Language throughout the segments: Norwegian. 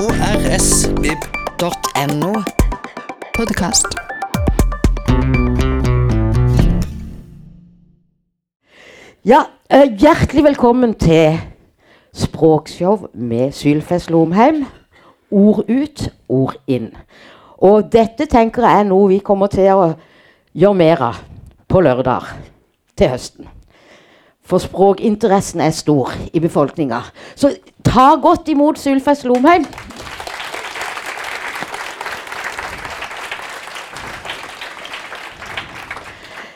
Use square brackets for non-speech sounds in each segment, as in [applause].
krsvib.no. Podkast. Ja, eh, hjertelig velkommen til språkshow med Sylfest Lomheim. Ord ut, ord inn. Og dette tenker jeg er noe vi kommer til å gjøre mer av på lørdag til høsten. For språkinteressen er stor i befolkninga. Så ta godt imot Sylfest Lomheim.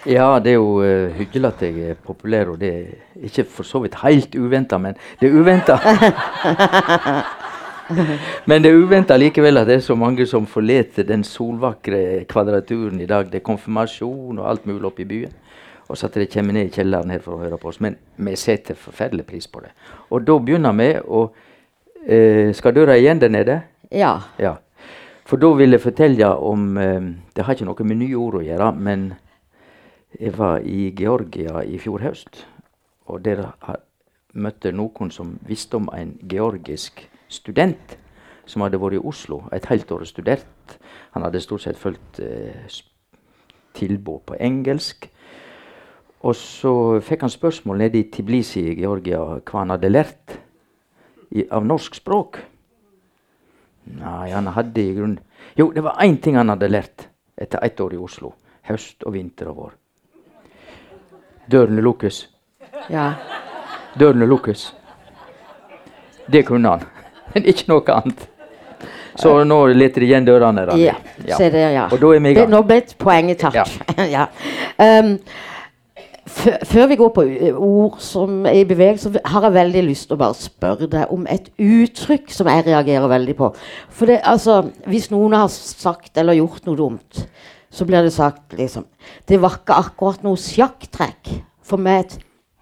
Ja, det er jo uh, hyggelig at jeg er populær, og det er ikke for så vidt helt uventa, men det er uventa. [laughs] men det er uventa likevel at det er så mange som forlater den solvakre kvadraturen i dag. Det er konfirmasjon og alt mulig oppe i byen. Og så at de kommer ned i kjelleren her for å høre på oss. Men vi setter forferdelig pris på det. Og da begynner vi å eh, Skal døra igjen der nede? Ja. Ja. For da vil jeg fortelle om eh, Det har ikke noe med nye ord å gjøre, men jeg var i Georgia i fjor høst, og der møtte noen som visste om en georgisk student som hadde vært i Oslo et helt år og studert. Han hadde stort sett fulgt eh, tilbud på engelsk. Og så fikk han spørsmål nede i Tiblisi i Georgia hva han hadde lært i, av norsk språk. Nei, han hadde i grunnen Jo, det var én ting han hadde lært etter ett år i Oslo. Høst og vinter og vår. Dørene lukkes. ja. Dørene lukkes. Det kunne han, [laughs] men ikke noe annet. Så nå leter de igjen dørene. Ja, ja. Og da er vi i gang. nå ble poenget tatt. Ja. [laughs] Um, før, vi går på uh, ord som er i bevegelse, har jeg veldig lyst til å bare spørre deg om et uttrykk som jeg reagerer veldig på. For det, altså, Hvis noen har sagt eller gjort noe dumt, så blir det sagt liksom Det var ikke akkurat noe sjakktrekk. For meg et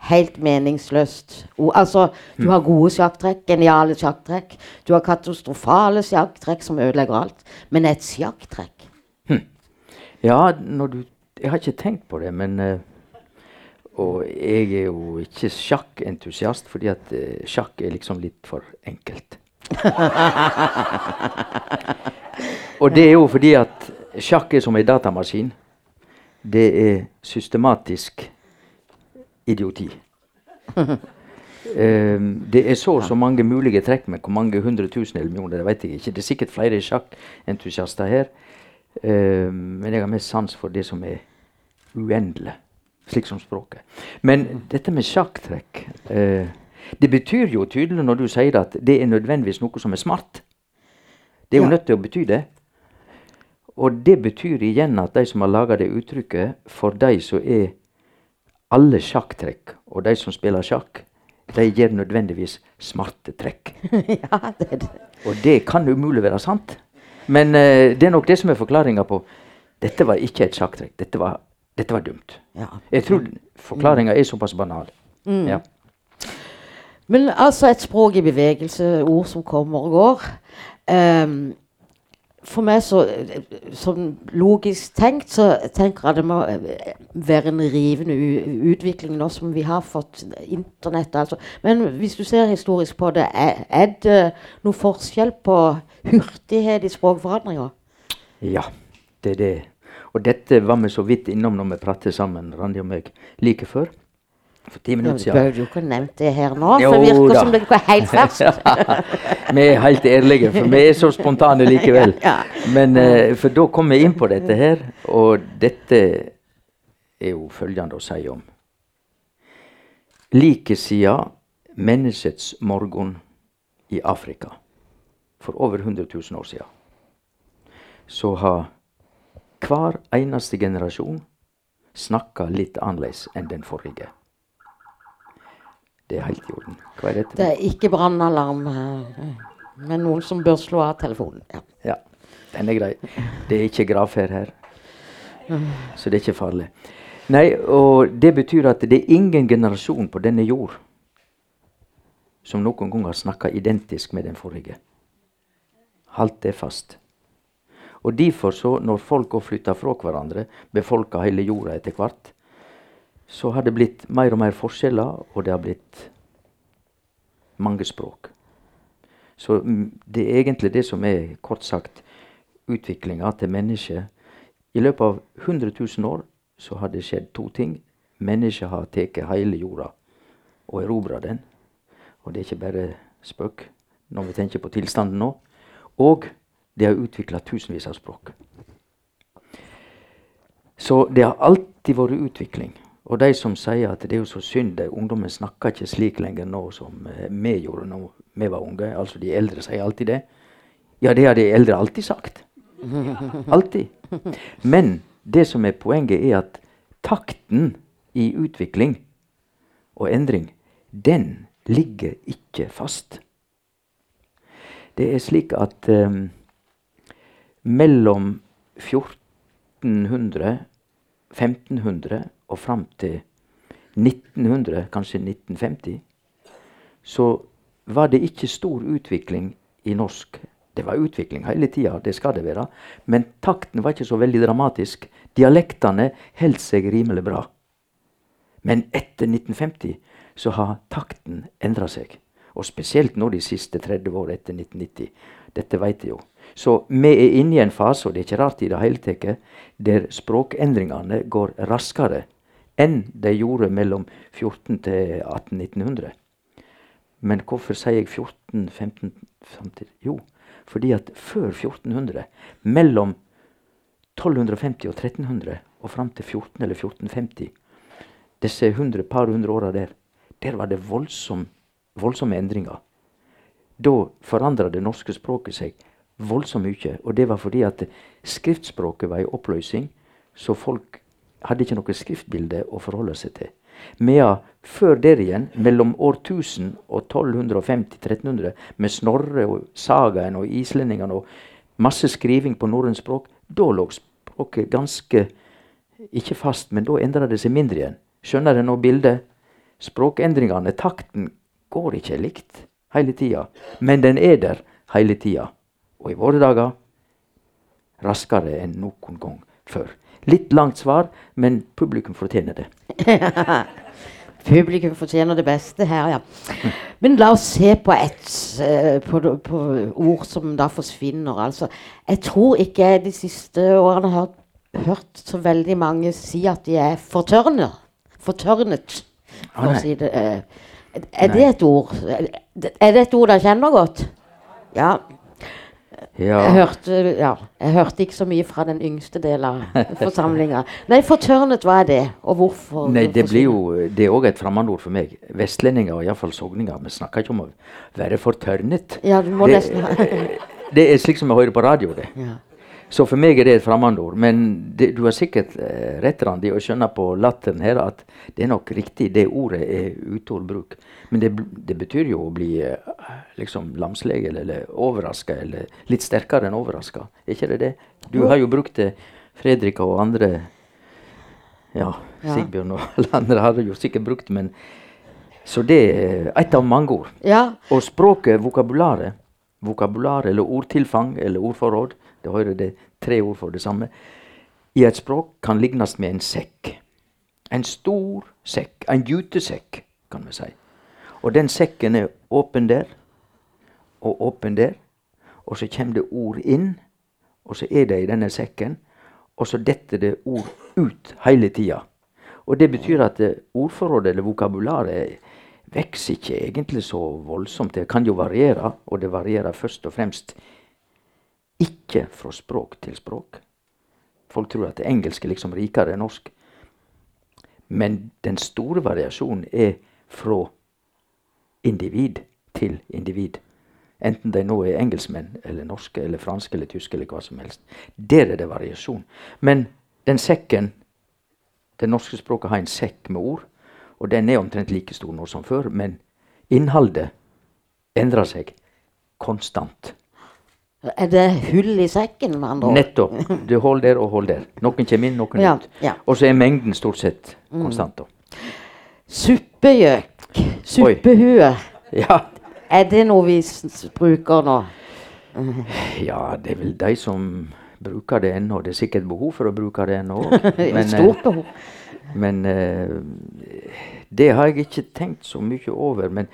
helt meningsløst ord. Altså, du har gode sjakktrekk, geniale sjakktrekk. Du har katastrofale sjakktrekk som ødelegger alt. Men et sjakktrekk Ja, når du Jeg har ikke tenkt på det, men eh, Og jeg er jo ikke sjakkentusiast, fordi at eh, sjakk er liksom litt for enkelt. [laughs] Og det er jo fordi at sjakk er som en datamaskin. Det er systematisk idioti. Um, [laughs] det er så og så mange mulige trekk, men hvor mange hundre tusen eller millioner, det vet jeg ikke. Det er sikkert flere sjakkentusiaster her. Um, men jeg har mest sans for det som er uendelig, slik som språket. Men dette med sjakktrekk eh, Det betyr jo tydelig når du sier at det er nødvendigvis noe som er smart. Det er jo Ja. nødt til å bety det. Og det betyr igjen at de som har laga det uttrykket, for de som er alle sjakktrekk, og de som spiller sjakk, de gjør nødvendigvis smarte trekk. [laughs] ja, det det. Og det kan umulig være sant. Men eh, det er nok det som er forklaringa på Dette var ikke et sjakktrekk. Dette var, dette var dumt. Ja. Jeg tror forklaringa er såpass banal. Ja. Men altså et språk i bevegelse, ord som kommer og går. Um, for meg så Som logisk tenkt, så tenker jeg det må være en rivende utvikling nå som vi har fått internett. Altså. Men hvis du ser historisk på det, er, er det noe forskjell på hurtighet i språkforandringer? ja, det er det. Og dette var vi så vidt innom når vi pratet sammen, Randi og meg, like før. For ti Ja, siden. Du bør jo ikke nevnt det her nå, for det virker da. som det går helt [laughs] ferskt. vi er helt ærlige, for vi er så spontane likevel. [laughs] Ja. Men uh, For da kom vi inn på dette her, og dette er jo følgende å si om. Like siden menneskets morgen i Afrika, for over 100 000 år siden, så har hver eneste generasjon snakker litt annerledes enn den forrige. Det er helt i orden. Hva er dette? Det er ikke brannalarm, men noen som bør slå av telefonen. Ja. Ja, den er grei. Det er ikke gravferd her. Så det er ikke farlig. Nei, og det betyr at det er ingen generasjon på denne jord som noen gang har snakka identisk med den forrige. Halt det fast. Og derfor, når folk òg flytta fra hverandre, befolka hele jorda etter hvert, så har det blitt mer og mer forskjeller, og det har blitt mange språk. Så mm, det er egentlig det som er kort sagt utviklinga til mennesket. I løpet av 100 000 år så har det skjedd to ting. Mennesket har tatt hele jorda og erobra den. Og det er ikke bare spøk når vi tenker på tilstanden nå. Og det har utvikla tusenvis av språk. Så det har alltid vært utvikling. Og de som sier at det er jo så synd at ungdommen snakker ikke slik lenger nå som eh, vi gjorde da vi var unge. Altså de eldre sier alltid det. Ja, det har de eldre alltid sagt. [laughs] Alltid. Men det som er poenget, er at takten i utvikling og endring, den ligger ikke fast. Det er slik at um, mellom 1400, 1500 og fram til 1900, kanskje 1950, så var det ikke stor utvikling i norsk. Det var utvikling hele tida, det skal det være. Men takten var ikke så veldig dramatisk. Dialektene holdt seg rimelig bra. Men etter 1950 så har takten endra seg. Og spesielt nå de siste 30 år etter 1990. Dette vet jeg jo. Så vi er inne i en fase, og det er ikke rart i det hele tatt, der språkendringene går raskere enn de gjorde mellom 14 til 1800-1900. Men hvorfor sier jeg 14-15 samtidig? Jo, fordi at før 1400, mellom 1250 og 1300 og fram til 14 eller 1450, disse 100, par hundre åra der, der var det voldsom, voldsomme endringer. Da forandra det norske språket seg voldsomt mye. Og det var fordi at skriftspråket var i oppløsning, så folk hadde ikke noe skriftbilde å forholde seg til. Medan før der igjen, mellom år 1000 og 1250-1300, med Snorre og sagaen og islendingene og masse skriving på norrønt språk, da lå språket ganske ikke fast, men da endra det seg mindre igjen. Skjønner dere nå bildet? Språkendringene, takten, går ikke likt hele tida. Men den er der hele tida. Og i våre dager raskere enn noen gang før. Litt langt svar, men publikum fortjener det. [laughs] publikum fortjener det beste her, ja. Men la oss se på, et, uh, på, på ord som da forsvinner. Altså, jeg tror ikke jeg de siste årene har hørt så veldig mange si at de er fortørner. Fortørnet, for å si det. Uh, er det et ord? Er det et ord dere kjenner godt? Ja. Ja. Jeg, hørte, ja, jeg hørte ikke så mye fra den yngste delen av [laughs] forsamlinga. Nei, fortørnet, hva er det, og hvorfor? Nei, Det blir jo, det er òg et fremmedord for meg. Vestlendinger, og iallfall sogninger. Vi snakker ikke om å være fortørnet. Ja, du må det, nesten [laughs] det er slik som vi hører på radio. det. Ja. Så for meg er det et fremmedord. Men det, du har sikkert eh, rett Randi, å skjønne på latteren her at det er nok riktig, det ordet er utord bruk. Men det, det, betyr jo å bli eh, liksom lamslege eller overraska, eller litt sterkere enn overraska. Er ikke det det? Du har jo brukt det, Fredrik og andre. Ja, Sigbjørn og alle andre har jo sikkert brukt det, men Så det er et av mange ord. Ja. Og språket, vokabularet, vokabular eller ordtilfang eller ordforråd det det tre ord for det samme. I et språk kan lignes med en sekk. En stor sekk. En jutesekk, kan vi si. Og den sekken er åpen der og åpen der. Og så kommer det ord inn, og så er det i denne sekken. Og så detter det ord ut hele tida. Og det betyr at ordforrådet eller vokabularet vokser ikke egentlig så voldsomt. Det kan jo variere, og det varierer først og fremst ikke fra språk til språk. Folk tror at det engelske er liksom rikere enn norsk. Men den store variasjonen er fra individ til individ. Enten de nå er engelskmenn eller norske eller franske eller tyske eller hva som helst. Der er det variasjon. Men den sekken Det norske språket har en sekk med ord, og den er omtrent like stor nå som før, men innholdet endrer seg konstant. Er det hull i sekken? med andre ord? Nettopp. Du holder der og holder der. Noen kommer inn, noen ja, ut. Ja. Og så er mengden stort sett konstant. Mm. Suppegjøk. Suppehue. Ja. Er det noe vi bruker nå? Ja, det er vel de som bruker det ennå. Det er sikkert behov for å bruke det ennå. [laughs] Men, Stort behov. Men uh, det har jeg ikke tenkt så mye over. Men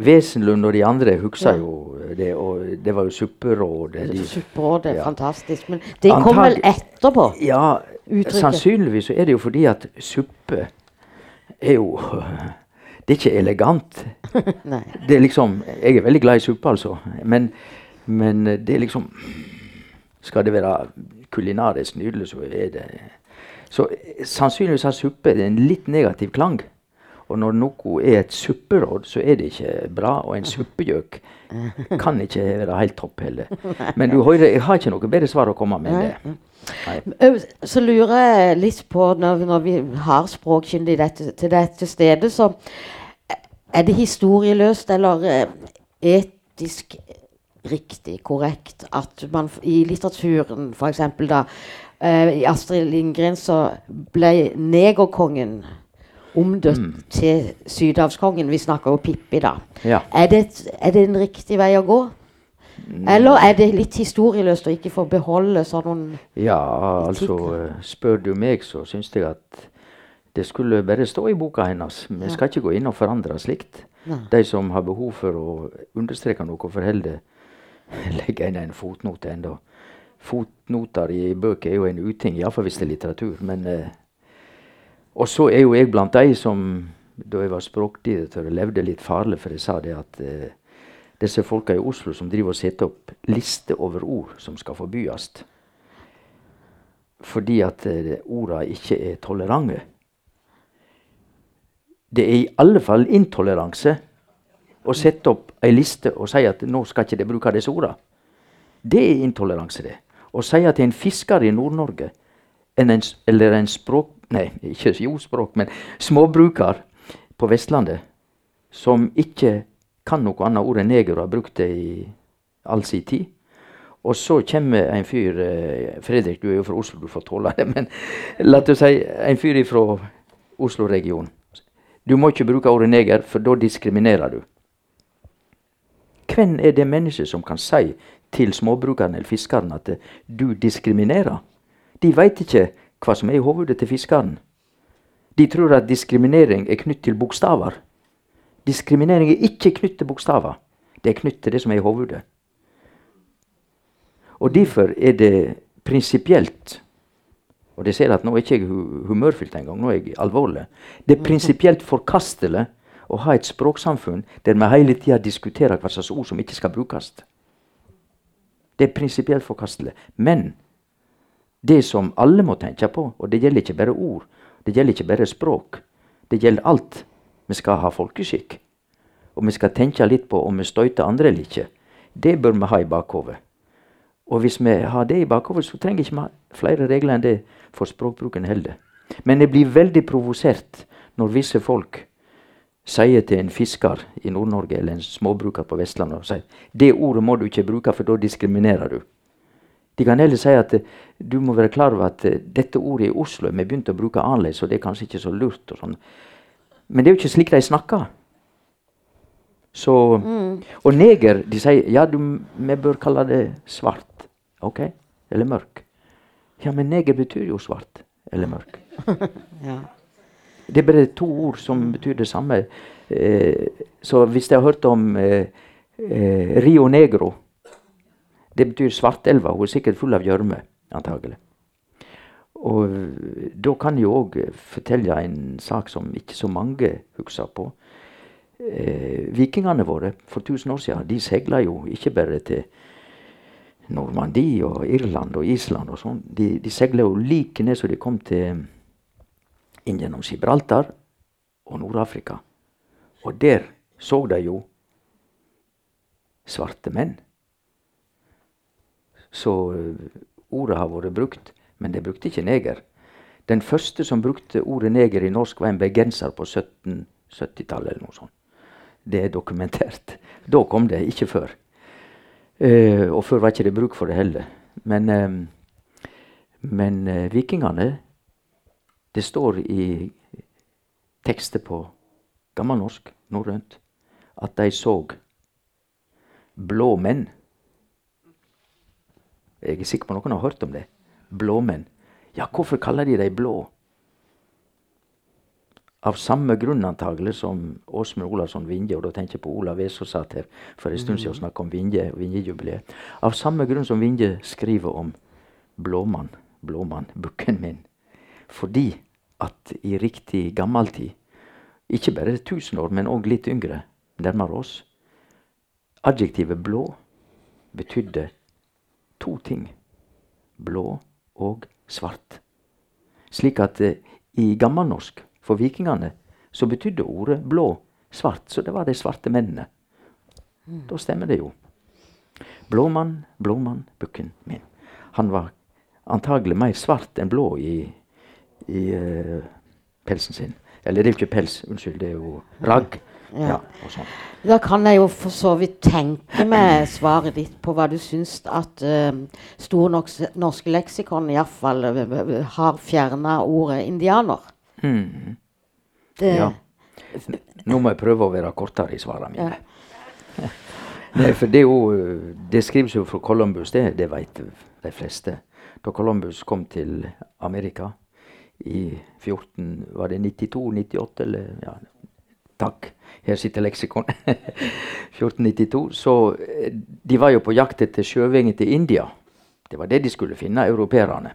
Wesenlund og de andre husker Ja. jo det, og det var jo supperådet. de- Supperådet er Ja. fantastisk. Men det kom vel etterpå? Ja, Uttrykket. sannsynligvis så er det jo fordi at suppe er jo Det er ikke elegant. [laughs] Det er liksom Jeg er veldig glad i suppe, altså. Men, men det er liksom Skal det være kulinarisk nydelig, så er det Så sannsynligvis har suppe en litt negativ klang. Og når noe er et supperåd, så er det ikke bra. Og en suppegjøk [laughs] kan ikke være helt topp heller. Men du hører, jeg har ikke noe bedre svar å komme med enn det. Nei. Så lurer jeg litt på, når, når vi har språkkyndig dette, til dette stedet, så er det historieløst eller eh, etisk riktig, korrekt, at man i litteraturen f.eks. da eh, I Astrid Lindgren så ble negerkongen omdøpt til sydhavskongen. Vi snakker jo Pippi, da. Ja. Er det, er det en riktig vei å gå? Eller er det litt historieløst å ikke få beholde sånn Ja, altså Spør du meg, så syns jeg at det skulle bare stå i boka hennes. Vi skal ikke gå inn og forandre slikt. Nei. De som har behov for å understreke noe for heller, [laughs] legge inn en fotnote enda. Fotnoter i bøker er jo en uting, iallfall hvis det er litteratur. Men, eh, og så er jo jeg blant de som da jeg var språkdirektør, levde litt farlig, for jeg sa det at eh, disse folka i Oslo som driver og setter opp liste over ord som skal forbys fordi at eh, orda ikke er tolerante. Det er i alle fall intoleranse å sette opp ei liste og si at nå skal ikke de bruke disse orda. Det er intoleranse, det. Å si at en fisker i Nord-Norge eller en språk... Nei, ikke jordspråk, men småbruker på Vestlandet som ikke kan noe annet ord enn neger har brukt det i all sin tid. Og så kommer en fyr eh, Fredrik, du er jo fra Oslo, du får tåle det. [laughs] Men la oss si en fyr fra Oslo-regionen. Du må ikke bruke ordet neger, for da diskriminerer du. Hvem er det mennesket som kan si til småbrukeren eller fiskeren at du diskriminerer? De veit ikke hva som er i hodet til fiskeren. De tror at diskriminering er knytt til bokstaver. Diskriminering er ikke knytt til bokstaver. Det er knytt til det som er i hodet. Og derfor er det prinsipielt Og det ser at nå er ikke jeg hu humørfylt engang, nå er jeg alvorlig. Det er prinsipielt forkastelig å ha et språksamfunn der vi hele tida diskuterer hva slags ord som ikke skal brukes. Det er prinsipielt forkastelig. Men det som alle må tenke på, og det gjelder ikke bare ord, det gjelder ikke bare språk, det gjelder alt. Vi skal ha folkeskikk. Og vi skal tenke litt på om vi støyter andre eller ikke. Det bør vi ha i bakhodet. Og hvis vi har det i bakhodet, så trenger vi ikke flere regler enn det for språkbruken heller. Men jeg blir veldig provosert når visse folk sier til en fisker i Nord-Norge eller en småbruker på Vestlandet og sier det ordet må du ikke bruke, for da diskriminerer du. De kan heller si at eh, du må være klar over at eh, dette ordet i Oslo vi begynt å bruke annerledes, og det er kanskje ikke så lurt. og sånn. Men det er jo ikke slik de snakker. Så, Og neger de sier ja, du, vi bør kalle det svart. Ok? Eller mørk. Ja, men neger betyr jo svart eller mørk. [laughs] Ja. Det er bare to ord som betyr det samme. Eh, så hvis jeg har hørt om eh, eh, Rio Negro Det betyr Svartelva. Hun er sikkert full av gjørme, antagelig. Og eh, da kan jeg òg fortelle en sak som ikke så mange husker på. Eh, vikingene våre for 1000 år siden de seila jo ikke bare til Normandie og Irland og Island og sånn. De, de seila jo like ned så de kom til inn gjennom Gibraltar og Nord-Afrika. Og der så de jo svarte menn. Så eh, ordet har vært brukt, men de brukte ikke neger. Den første som brukte ordet neger i norsk, var en bergenser på 1770-tallet eller noe sånt. Det er dokumentert. [laughs] Da kom det, ikke før. Eh, og før var ikke det bruk for det heller. Men, eh, men eh, vikingene Det står i tekster på gammelnorsk, norrønt, at de så blå menn. Jeg er sikker på noen har hørt om det. Blåmenn. Ja, hvorfor kaller de dem blå? av samme grunn antagelig som Åsmund Olavsson Vinje, og da tenker jeg på Olav V satt her for en stund siden og snakket om Vinje og Vinjejubileet. Av samme grunn som Vinje skriver om Blåmann, Blåmann, bukken min. Fordi at i riktig gammel tid, ikke bare 1000 år, men òg litt yngre, nærmere oss, adjektivet blå betydde to ting. Blå og svart. Slik at eh, i gammelnorsk for vikingene så betydde ordet blå svart. Så det var de svarte mennene. Mm. Da stemmer det jo. Blåmann, blåmann, bukken min. Han var antagelig mer svart enn blå i, i uh, pelsen sin. Eller det er jo ikke pels, unnskyld, det er jo ragg. Ja. ja sånn. Da kan jeg jo for så vidt tenke meg svaret ditt på hva du syns at uh, Store norske leksikon iallfall uh, eh, har fjerna ordet indianer. Mm. Det. Ja. Nå må jeg prøve å være kortere i svarene mine. Ja. [laughs] Nei, for det, jo, det skrives jo fra Columbus, det, det vet de fleste. Da Columbus kom til Amerika i 14, var det 92, 98 eller ja, Takk, her sitter leksikon. [laughs] 1492. Så de var jo på jakt etter sjøveien til India. Det var det de skulle finne, europeerne.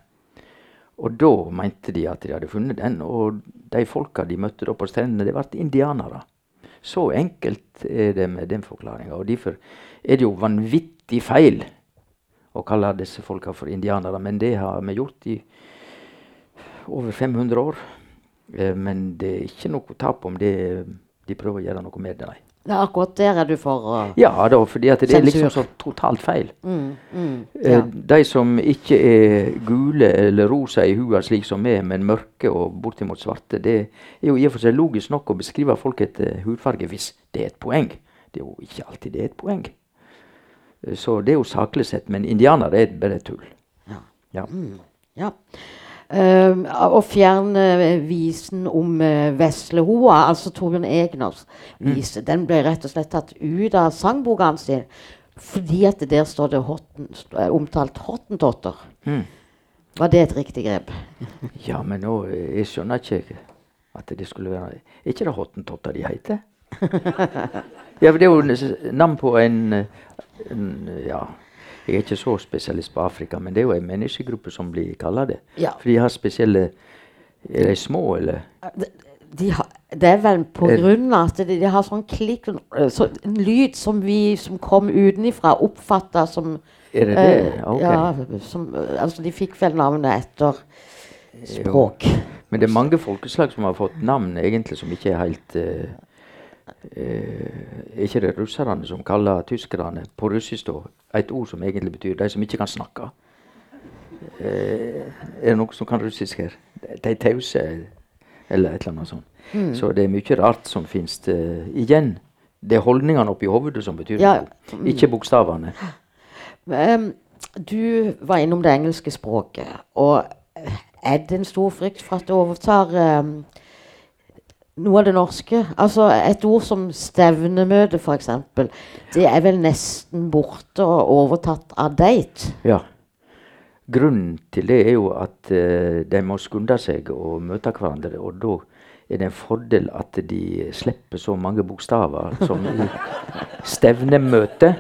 Og da mente de at de hadde funnet den. Og de folka de møtte da på strendene, det ble indianere. Så enkelt er det med den forklaringa. Og derfor er det jo vanvittig feil å kalle disse folka for indianere. Men det har vi gjort i over 500 år. Eh, men det er ikke noe tap om det de prøver å gjøre noe med deg. Er akkurat der er du for uh, Ja, da, fordi det er liksom så totalt feil. Mm, mm, eh, ja. de som ikke er gule eller rosa i huet slik som vi, men mørke og bortimot svarte, det er jo i og for seg logisk nok å beskrive folk etter hudfarge hvis det er et poeng. Det er jo ikke alltid det er et poeng. Eh, så det er jo saklig sett, men indianere er bare tull. Ja. ja. Mm, ja. Uh, å fjerne visen om uh, Veslehoa, altså Torbjørn Egners mm. vise, mm. den ble rett og slett tatt ut av sangboka hans fordi at der står det hotten, uh, omtalt hottentotter. Mm. Var det et riktig grep? [laughs] ja, men nå, jeg skjønner ikke at det skulle være Er ikke det hottentotter de heter? [laughs] ja, for det er jo navn på en, en ja jeg er ikke så spesialist på Afrika, men det er jo en menneskegruppe som blir kalt det. Ja. For de har spesielle Er de små, eller? De, de har, det er vel på grunn av at de, de, har sånn klikk så, En lyd som vi som kom utenifra, oppfatta som Er det det? Ok. Ja, som, altså de fikk vel navnet etter språk. Jo. Men det er mange folkeslag som har fått navn egentlig som ikke er helt uh, eh, ikke det russerne som kaller tyskerne på russisk da, et ord som egentlig betyr de som ikke kan snakke. Eh, er det noen som kan russisk her? De tause, eller et eller annet sånt. Mm. Så det er mye rart som finnes. Uh, igjen, det er holdningene oppi hodet som betyr ja. noe, ikke bokstavene. Um, du var innom det engelske språket. Og er det en stor frykt for at det overtar um, noe av det norske. Altså Et ord som stevnemøte, f.eks. Det er vel nesten borte og overtatt av date. Ja. Grunnen til det er jo at uh, de må skunde seg og møte hverandre. Og da er det en fordel at de slipper så mange bokstaver som i [laughs] stevnemøte.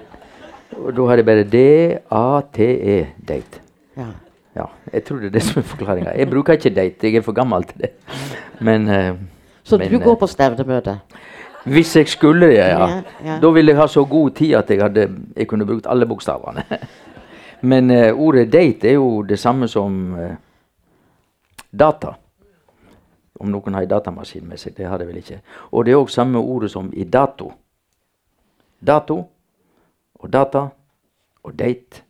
Og da har de bare D-A-T-E, date. Ja. ja. Jeg tror det er det som er forklaringa. Jeg bruker ikke date, jeg er for gammel til det. Men uh, så Men, du går på stevnemøte? Hvis jeg skulle det, ja. ja, ja. Da ville jeg ha så god tid at jeg, hadde, jeg kunne brukt alle bokstavene. [laughs] Men uh, ordet 'date' er jo det samme som uh, data. Om noen har en datamaskin med seg. Det har de vel ikke. Og det er òg samme ordet som i dato. Dato og data og date.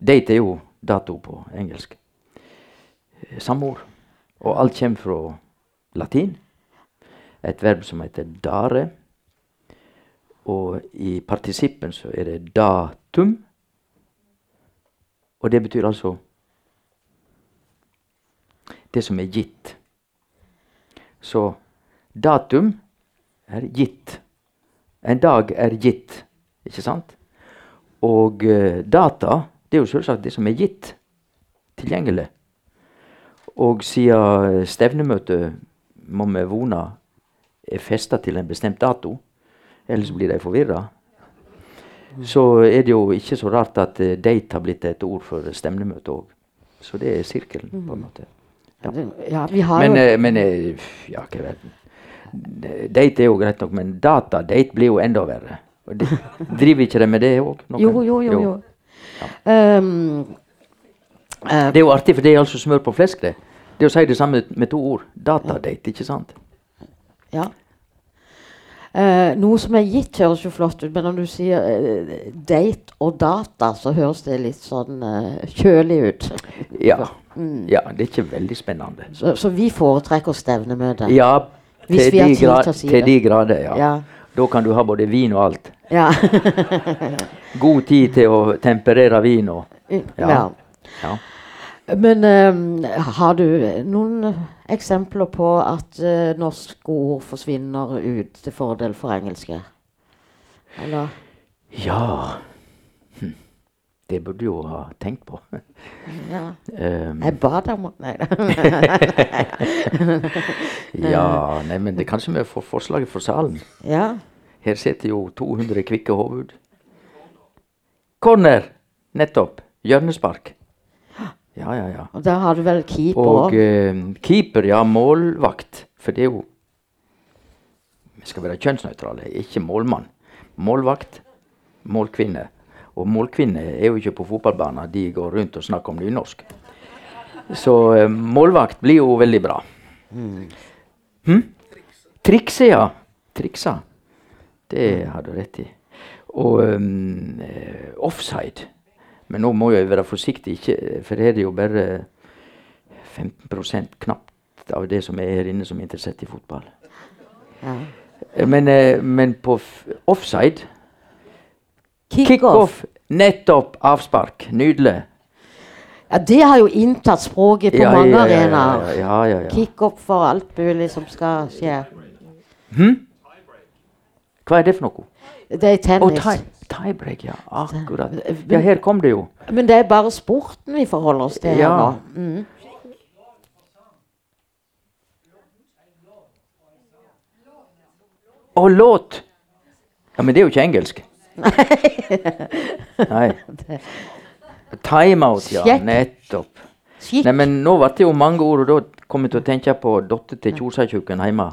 Date er jo dato på engelsk. Eh, samme ord. Og alt kommer fra latin et verb som heter dare. Og i partisippen så er det datum. Og det betyr altså det som er gitt. Så datum er gitt. En dag er gitt, ikke sant? Og uh, data, det er jo selvsagt det som er gitt. Tilgjengelig. Og siden stevnemøtet må vi vone er festa til en bestemt dato, ellers blir de forvirra, så er det jo ikke så rart at eh, date har blitt et ord for stemnemøte òg. Så det er sirkelen, på en måte. Ja, ja, vi har Men, eh, men eh, ja, hva vet jeg. Date er jo greit nok, men datadate blir jo enda verre. Det, [laughs] driver ikke de med det òg? Jo, jo, jo. jo. Ja. Um, uh, Det er jo artig, for det er altså smør på flesk, det. Det er å si det samme med to ord. Datadate, ikke sant? Ja. Eh, noe som er gitt, høres jo flott ut, men når du sier eh, date og data, så høres det litt sånn eh, kjølig ut. Ja. ja. Det er ikke veldig spennende. Så, så vi foretrekker stevnemøte. Ja, Hvis til vi har tid til å si til det. de grader, ja. Ja. Da kan du ha både vin og alt. Ja. [laughs] God tid til å temperere vin og ja. ja. Men eh, har du noen eksempler på at uh, norske ord forsvinner ut til fordel for engelske? Eller Ja hm. Det burde du jo ha tenkt på. [laughs] Ja. Um, Jeg ba deg om Nei da. [laughs] ja, nei, men det kanskje vi får forslaget fra salen. ja. Her sitter jo 200 kvikke hoved. Corner! Nettopp. Hjørnespark. Ja, ja, ja. Og der har du vel keeper Og òg. eh, keeper, ja. Målvakt. For det er jo Vi skal være kjønnsnøytrale, ikke målmann. Målvakt, målkvinne. Og målkvinner er jo ikke på fotballbanen, de går rundt og snakker om nynorsk. Så eh, målvakt blir jo veldig bra. Hm? Trikse, ja. Triksa. Det har du rett i. Og um, offside. Men nå må jeg være forsiktig, ikke, for her er det jo bare 15% knapt av det som er her inne som er interessert i fotball. Ja. Men, eh, men på offside Kickoff. Kick Nettopp! Avspark. Nydelig. Ja, det har jo inntatt språket på mange ja, ja, arenaer. Ja, ja, ja. Kickoff for alt mulig som skal skje. Hm? Hva er det for noe? Det er tennis. tie, tiebreak, ja. Akkurat. Ja, her kom det jo. Men det er bare sporten vi forholder oss til her nå. Mm. Å, låt! Ja, men det er jo ikke engelsk. Nei. [laughs] Timeout, ja. Nettopp. Skikk. Nei, men nå ble det jo mange ord, og da kom jeg til å tenke på datter til Kjosatjukken hjemme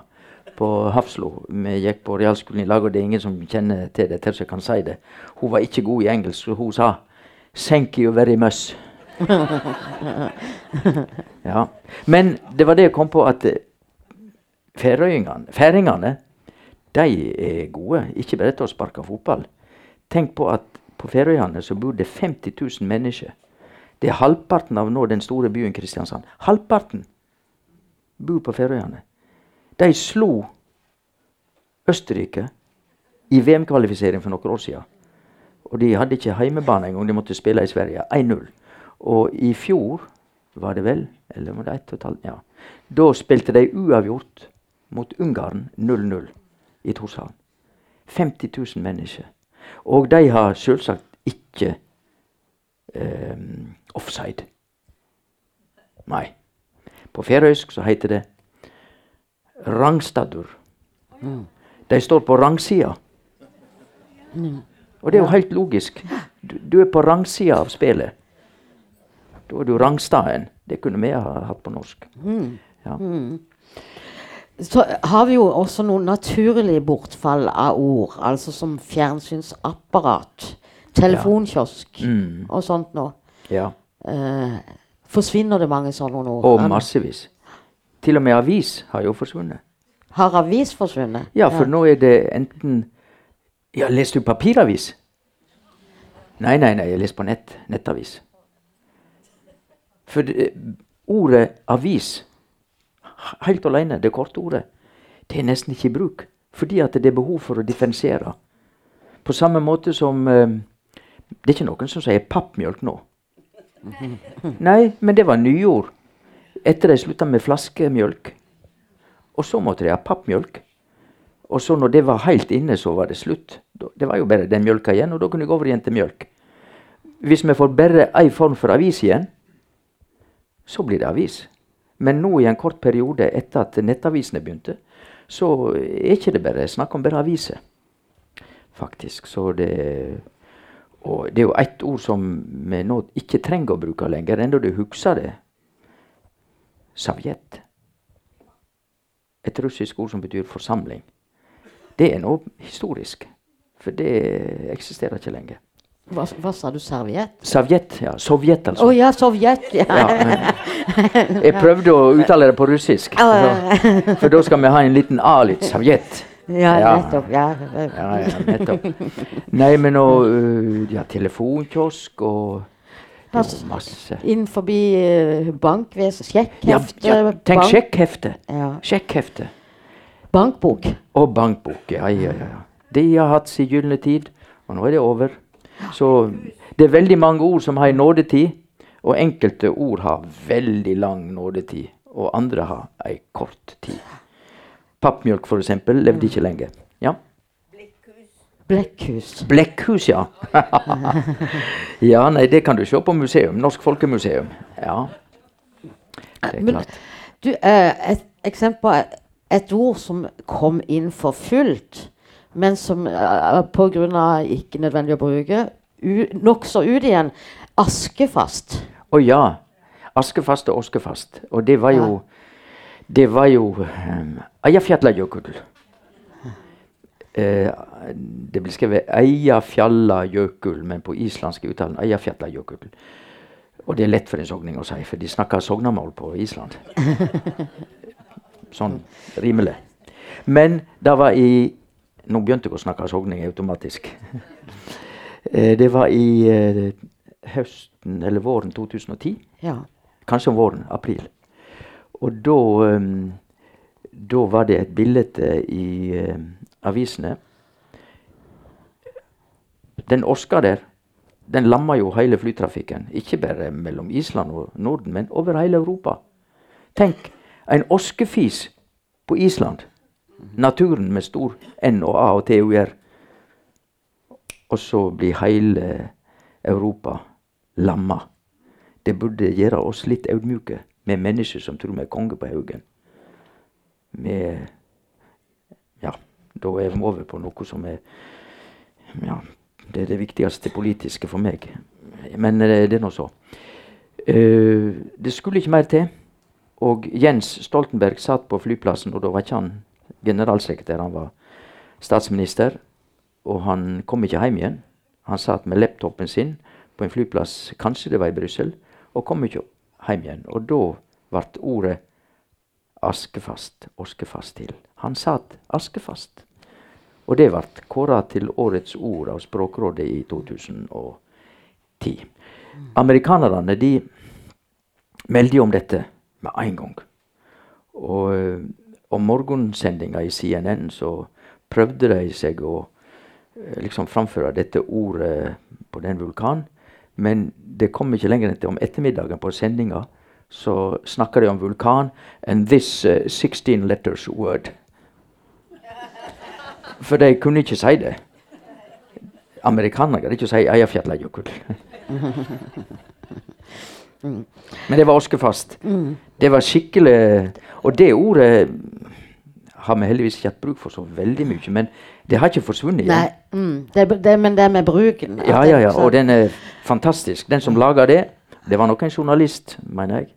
på Hafslo. Vi gikk på realskolen i lag, og det er ingen som kjenner til det, til så jeg kan si det. Hun var ikke god i engelsk, så hun sa 'Thank you very much'. [laughs] ja. Men det var det jeg kom på, at eh, færingene de er gode, ikke bare til å sparke fotball. Tenk på at på Færøyene så bor det 50 000 mennesker. Det er halvparten av nå den store byen Kristiansand. Halvparten bor på Færøyene. De slo Østerrike i VM-kvalifisering for noen år siden. Og de hadde ikke heimebane engang, de måtte spille i Sverige. 1-0. Og i fjor, var det vel, eller var det ett og et halvt Ja. Da spilte de uavgjort mot Ungarn 0-0 i Torshavn. 50 000 mennesker. Og de har selvsagt ikke eh, offside. Nei. På færøysk så heter det rangstadur. De står på rangsida. Og det er jo helt logisk. Du, du er på rangsida av spillet. Da er du rangstaden. Det kunne vi ha hatt på norsk. Ja. Så har vi jo også noen naturlige bortfall av ord, altså som fjernsynsapparat, telefonkiosk Mm. og sånt noe. ja. Eh, forsvinner det mange sånne ord? Og massevis. Til og med avis har jo forsvunnet. Har avis forsvunnet? Ja, for nå er det enten Ja, leser du papiravis? Nei, nei, nei, jeg leser på nett. Nettavis. For det, ordet avis, helt alene, det korte ordet, det er nesten ikke i bruk. Fordi at det er behov for å differensiere. På samme måte som eh, Det er ikke noen som sier pappmjølk nå. [laughs] Nei, men det var nyord. Etter de slutta med flaskemjølk. Og så måtte de ha pappmjølk. Og så når det var helt inne, så var det slutt. Det var jo bare den mjølka igjen, og da kunne jeg gå over igjen til mjølk. Hvis vi får bare ei form for avis igjen, så blir det avis. Men nå i en kort periode etter at nettavisene begynte, så er ikke det bare snakk om bare aviser. Faktisk. Så det Og det er jo ett ord som vi nå ikke trenger å bruke lenger, enda du husker det. Sovjet. Et russisk ord som betyr forsamling. Det er nå historisk. For det eksisterer ikke lenger. Hva, hva sa du? Serviett? Sovjet, ja. Sovjet, altså. Å oh, ja, Sovjet. Ja. Ja, [laughs] jeg prøvde å uttale det på russisk. For, [laughs] for da skal vi ha en liten A litt. Sovjet. ja, Ja. nettopp. Ja. Ja, ja, nettopp. Nei, men nå ja, telefonkiosk og masse. Innenfor uh, bankvesen, Ja, sjekkhefte ja, tenk bank- sjekkhefte. Ja. Sjekkhefte. Bankbok. Og bankbok. Ja, ja, ja. De har hatt sin gylne tid, og nå er det over. Så det er veldig mange ord som har en nådetid, og enkelte ord har veldig lang nådetid, og andre har ei kort tid. Pappmjølk, eksempel, levde ikke lenge. Ja. Blekkhus. Blekkhus, ja. [laughs] ja, nei, det kan du se på museum. Norsk Folkemuseum. Ja. Det er klart. du, eh, et eksempel Et ord som kom inn for fullt, men som uh, pga. ikke nødvendig å bruke, nokså ut igjen. Askefast. Å ja. Askefast og oskefast. Og det var jo Det var jo um, Eyjafjallajökull. Eh, det blir skrevet Eiafjallajökull, men på islandsk uttalen Eiafjallajökull. Og det er lett for en sogning å si, for de snakker sognamål på Island. [laughs] sånn rimelig. Men det var i Nå begynte jeg å snakke sogning automatisk. [laughs] Eh, det var i eh, høsten eller våren 2010. Ja. Kanskje om våren. April. Og da Da var det et bilde i avisene. Den oska der, den lamma jo hele flytrafikken. Ikke bare mellom Island og Norden, men over hele Europa. Tenk, en oskefis på Island. Naturen med stor N og A og T og R. Og så blir hele Europa lamma. Det burde gjøre oss litt audmjuke med mennesker som tror vi er konge på haugen. Med da er vi over på noe som er Ja, det er det viktigste politiske for meg. Men eh, det er nå så. Uh, det skulle ikke mer til. Og Jens Stoltenberg satt på flyplassen, og da var ikke han generalsekretær, han var statsminister. Og han kom ikke hjem igjen. Han satt med laptopen sin på en flyplass, kanskje det var i Brussel, og kom ikke hjem igjen. Og da ble ordet askefast, oskefast til. Han satt askefast. Og det ble kåra til årets ord av Språkrådet i 2010. Amerikanerne de meldte om dette med en gang. Og eh, om morgensendinga i CNN så prøvde de seg å eh, liksom framføre dette ordet på den vulkanen. Men det kom ikke lenger enn til om ettermiddagen på sendinga så snakka de om vulkan and this uh, 16 letters word. For de kunne ikke si det. Amerikanere kan ikke si Eiafjallajökull. [laughs] Men det var oskefast. Det var skikkelig Og det ordet har vi heldigvis ikke hatt bruk for så veldig mye. Men det har ikke forsvunnet igjen. Nei, mm, det, det, men det med bruken Ja, ja, ja. Og den er fantastisk. Den som laga det, det var nok en journalist, mener jeg.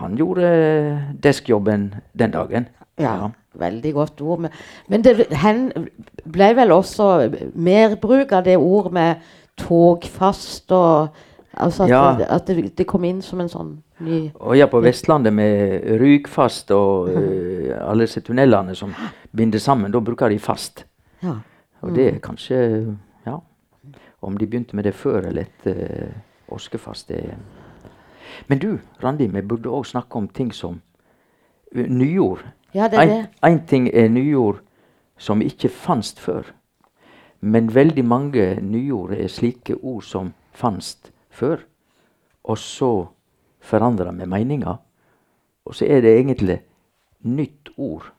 Han gjorde eh, deskjobben den dagen. Ja, veldig godt ord. Men, men det ble vel også mer bruk av det ord med togfast og Altså at, Ja. det, at det, det kom inn som en sånn ny Og ja, på Vestlandet med Rygfast og uh, [laughs] alle disse tunnelene som binder sammen, da bruker de fast. Ja. Og det er kanskje Ja. Om de begynte med det før eller etter uh, Åskefast, det Men du, Randi, vi burde òg snakke om ting som uh, nyord. Ja, det er det. en ting er nyord som ikke fantes før. Men veldig mange nyord er slike ord som fantes før, og så forandra med meninga. Og så er det egentlig nytt ord.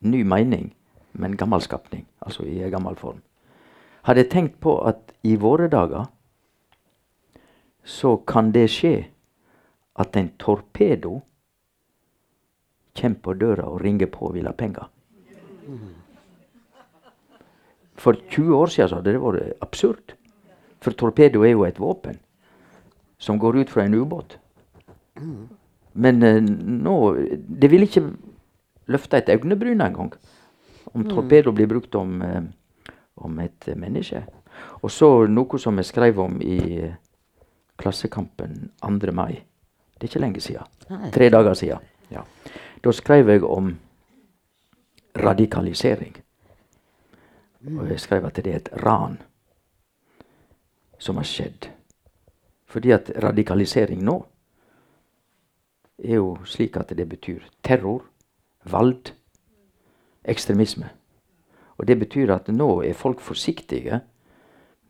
Ny mening, men gammel skapning. Altså i en gammel form. Hadde jeg tenkt på at i våre dager så kan det skje at en torpedo kommer på døra og ringer på og vil ha penger. For 20 år siden så hadde det vært absurd. For torpedo er jo et våpen som går ut fra en ubåt. Men eh, nå Det vil ikke løfte et øyebryn engang om torpedo blir brukt om, eh, om et menneske. Og så noe som jeg skrev om i eh, Klassekampen 2. mai. Det er ikke lenge siden. Tre dager siden. Ja. Da skrev jeg om radikalisering. Og jeg skrev at det er et ran som har skjedd. Fordi at radikalisering nå er jo slik at det betyr terror, vold, ekstremisme. Og det betyr at nå er folk forsiktige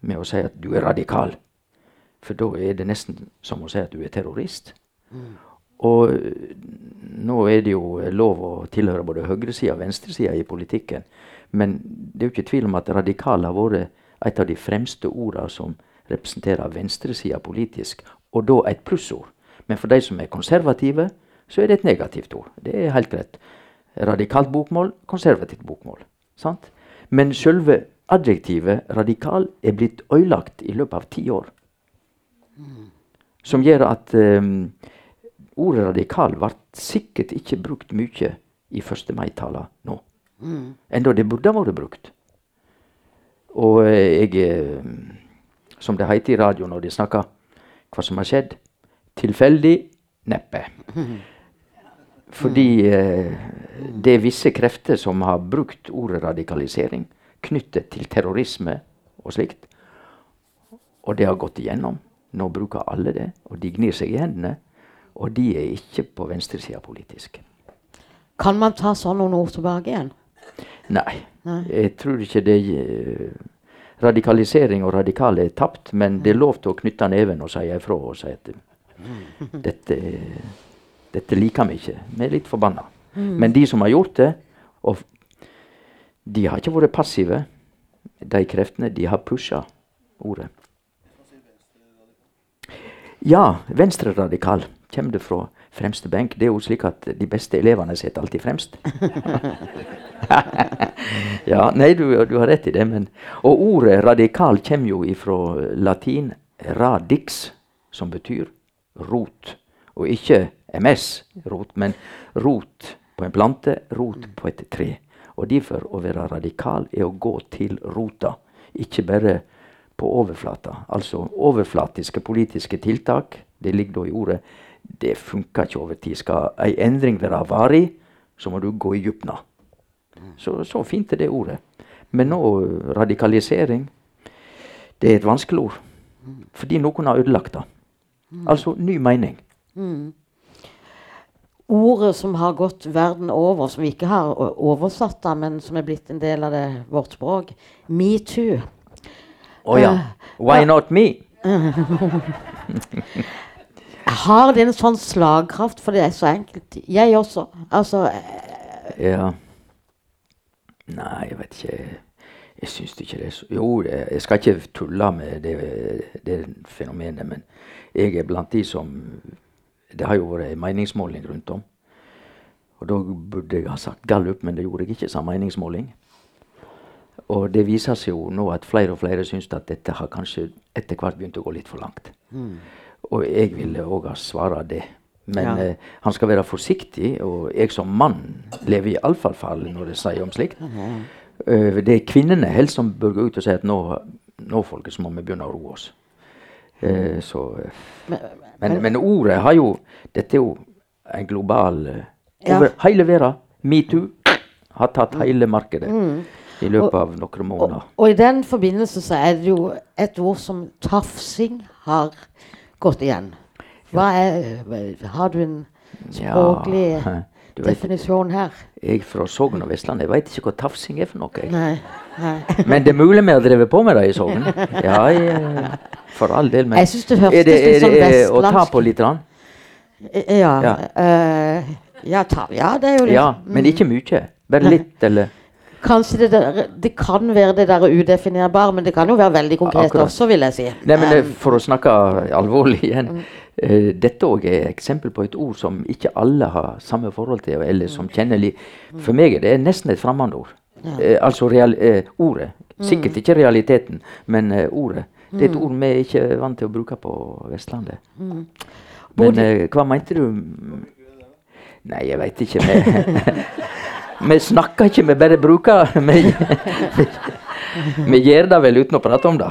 med å si at du er radikal. For da er det nesten som å si at du er terrorist. Og nå er det jo lov å tilhøre både høyresida og venstresida i politikken. Men det er jo ikke tvil om at radikal har vært et av de fremste orda som representerer venstresida politisk, og da et plussord. Men for de som er konservative, så er det et negativt ord. Det er helt greit. Radikalt bokmål, konservativt bokmål. Sant? Men selve adjektivet radikal er blitt ødelagt i løpet av ti år. Som gjør at um, ordet radikal ble sikkert ikke brukt mye i 1. mai-tala nå. Enda det burde ha vært brukt. Og eh, jeg eh, Som det heter i radio når de snakker hva som har skjedd tilfeldig neppe. [laughs] Fordi eh, det er visse krefter som har brukt ordet radikalisering knyttet til terrorisme og slikt. Og det har gått igjennom. Nå bruker alle det, og de gnir seg i hendene. Og de er ikke på venstresida politisk. Kan man ta sånn noen ord tilbake igjen? Nei. Nei. Jeg tror ikke det eh, Radikalisering og radikale er tapt, men det er lov til å knytte neven og si ifra og si at [laughs] dette, dette liker vi ikke. Vi er litt forbanna. Men de som har gjort det, og de har ikke vært passive, de kreftene, de har pusha ordet. Ja, venstreradikal. Kommer det fra fremste benk? Det er jo slik at de beste elevene sitter alltid fremst. [laughs] ja, nei, du, du har rett i det. Men, og ordet radikal kommer jo ifra latin radix, som betyr rot. Og ikke MS, rot, men rot på en plante, rot på et tre. Og derfor å være radikal er å gå til rota, ikke bare på overflata. Altså overflatiske politiske tiltak, det ligger da i ordet, det funker ikke over tid. Skal ei endring være varig, så må du gå i dybden. Så, så fint er det ordet. Men nå radikalisering, det er et vanskelig ord. Fordi noen har ødelagt det. Altså ny mening. Ordet som har gått verden over, som vi ikke har oversatt, da, men som er blitt en del av det, vårt språk, metoo. Å ja. Why not me? [laughs] Har det en sånn slagkraft, for det er så enkelt? Jeg også. Altså, eh, Ja. Nei, jeg vet ikke. Jeg syns ikke det er så Jo, det, jeg skal ikke tulle med det, det fenomenet, men jeg er blant de som Det har jo vært en meningsmåling rundt om. Og da burde jeg ha sagt gallup, men det gjorde jeg ikke som meningsmåling. Og det viser seg jo nå at flere og flere syns at dette har kanskje etter hvert begynt å gå litt for langt. Og jeg ville òg ha svara det. Men Ja. eh, han skal være forsiktig, og jeg som mann lever i fall når det sier om slikt. Uh, det er kvinnene helst som bør gå ut og si at nå, nå folkens, må vi begynne å roe oss. Uh, så, men, men, men ordet har jo Dette er jo en global eh, Ja. Over hele verden. Metoo har tatt hele markedet i løpet av noen og, måneder. og i den forbindelse så er det jo et ord som tafsing har gått igjen. Er Har du en språklig Ja, [laughs] du definisjon her? Jeg er fra Sogn og Vestland. Jeg veit ikke hva tafsing er for noe. Nei. nei. [laughs] Men det er mulig vi har drevet på med det i Sogn. Ja, jeg, for all del. Men Jeg synes det hørtes litt sånn det å ta på litt? Rann? Ja. Ja. Uh, ja, ta, ja, det er jo litt Ja, men ikke mye. Bare litt, eller Kanskje det der Det kan være det der udefinerbare, men det kan jo være veldig konkret Akkurat. også, vil jeg si. Nei, men eh, Um, for å snakke alvorlig igjen. Eh, dette òg er eksempel på et ord som ikke alle har samme forhold til. eller som kjenner li For meg er det nesten et fremmedord. Eh, altså real, ordet. Sikkert ikke realiteten, men ordet. Det er et ord vi ikke er vant til å bruke på Vestlandet. Men hva mente du? Nei, jeg veit ikke. [laughs] Vi, snakker ikke, vi bare bruker [laughs] Vi, vi gjør det vel uten å prate om det.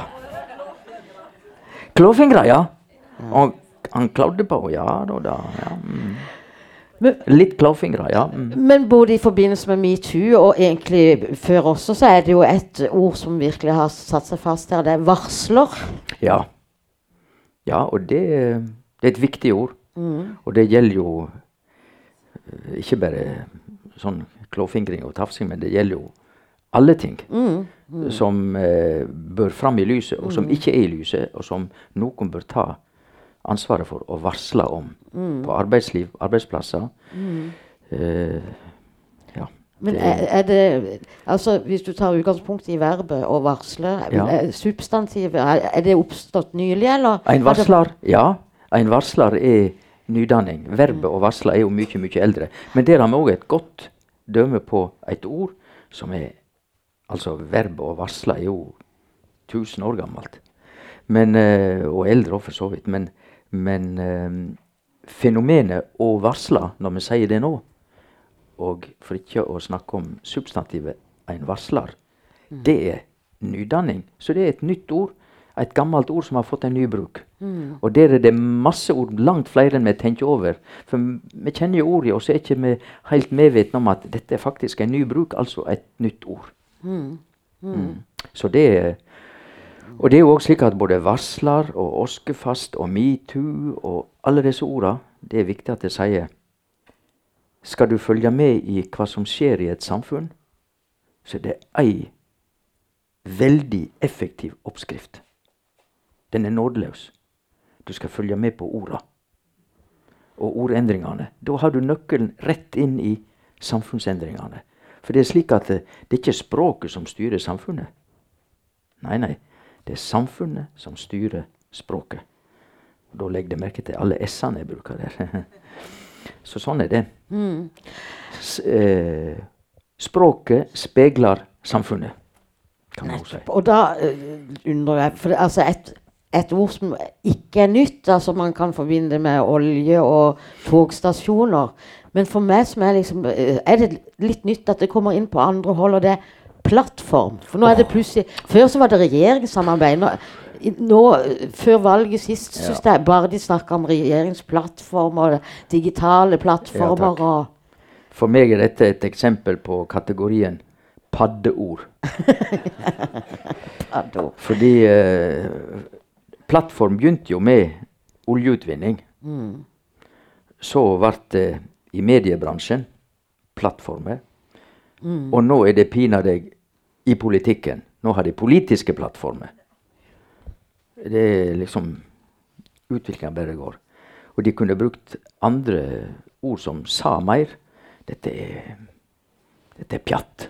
Klåfingre, ja. Og han klagde på Ja da, da. Ja. Mm. Men, Litt klåfingre, ja. Mm. men både i forbindelse med metoo og egentlig før også, så er det jo et ord som virkelig har satt seg fast her. Det er varsler. Ja. Ja, og det, det er et viktig ord. Og det gjelder jo eh, ikke bare sånn klåfingring og tafsing, men det gjelder jo alle ting som eh, bør fram i lyset, og som ikke er i lyset, og som noen bør ta ansvaret for å varsle om på arbeidsliv, arbeidsplasser. Eh, ja. Men er, er det Altså, hvis du tar utgangspunkt i verbet å varsle, Ja. er substantivet, er det oppstått nylig, eller? En varsler, ja. En varsler er nydanning. Verbet å varsle er jo mye, mye eldre. Men der har vi òg et godt døme på et ord som er Altså, verbet å varsle er jo 1000 år gammelt. Men, eh, og eldre òg, for så vidt. Men, men eh, fenomenet å varsle, når vi sier det nå, og for ikke å snakke om substantivet en varsler, det er nydanning. Så det er et nytt ord. Et gammelt ord som har fått en ny bruk. Og der er det masse ord, langt flere enn vi tenker over. For vi kjenner jo ordet, og så er ikke vi helt medvitne om at dette er faktisk en ny bruk, altså et nytt ord. Mm. Så det er Og det er jo òg slik at både varsler og oskefast og metoo og alle disse orda, det er viktig at jeg sier Skal du følge med i hva som skjer i et samfunn, så er det ei veldig effektiv oppskrift. Den er nådeløs. Du skal følge med på orda og ordendringene. Da har du nøkkelen rett inn i samfunnsendringene. For det er slik at det, det er ikke språket som styrer samfunnet. Nei, nei. Det er samfunnet som styrer språket. Da legger jeg merke til alle s-ene jeg bruker der. [laughs] Så sånn er det. S eh, språket speiler samfunnet, kan man si. Og da uh, undrer jeg For altså et, et ord som ikke er nytt, altså man kan forbinde det med olje og togstasjoner. Men for meg som er liksom eh, er det litt nytt at det kommer inn på andre hold, og det er plattform. For nå er det plutselig Før så var det regjeringssamarbeid. Nå, nå eh, Før valget sist Ja. synes jeg bare de snakka om regjeringsplattformer, digitale plattformer ja, og For meg er dette et eksempel på kategorien paddeord. [laughs] paddeord. Fordi eh, plattform begynte jo med oljeutvinning. Så ble det i mediebransjen plattformer. Og nå er det pinadø i politikken. Nå har de politiske plattformer. Det er liksom Utviklinga bare går. Og de kunne brukt andre ord som sa mer. Dette er, dette er pjatt.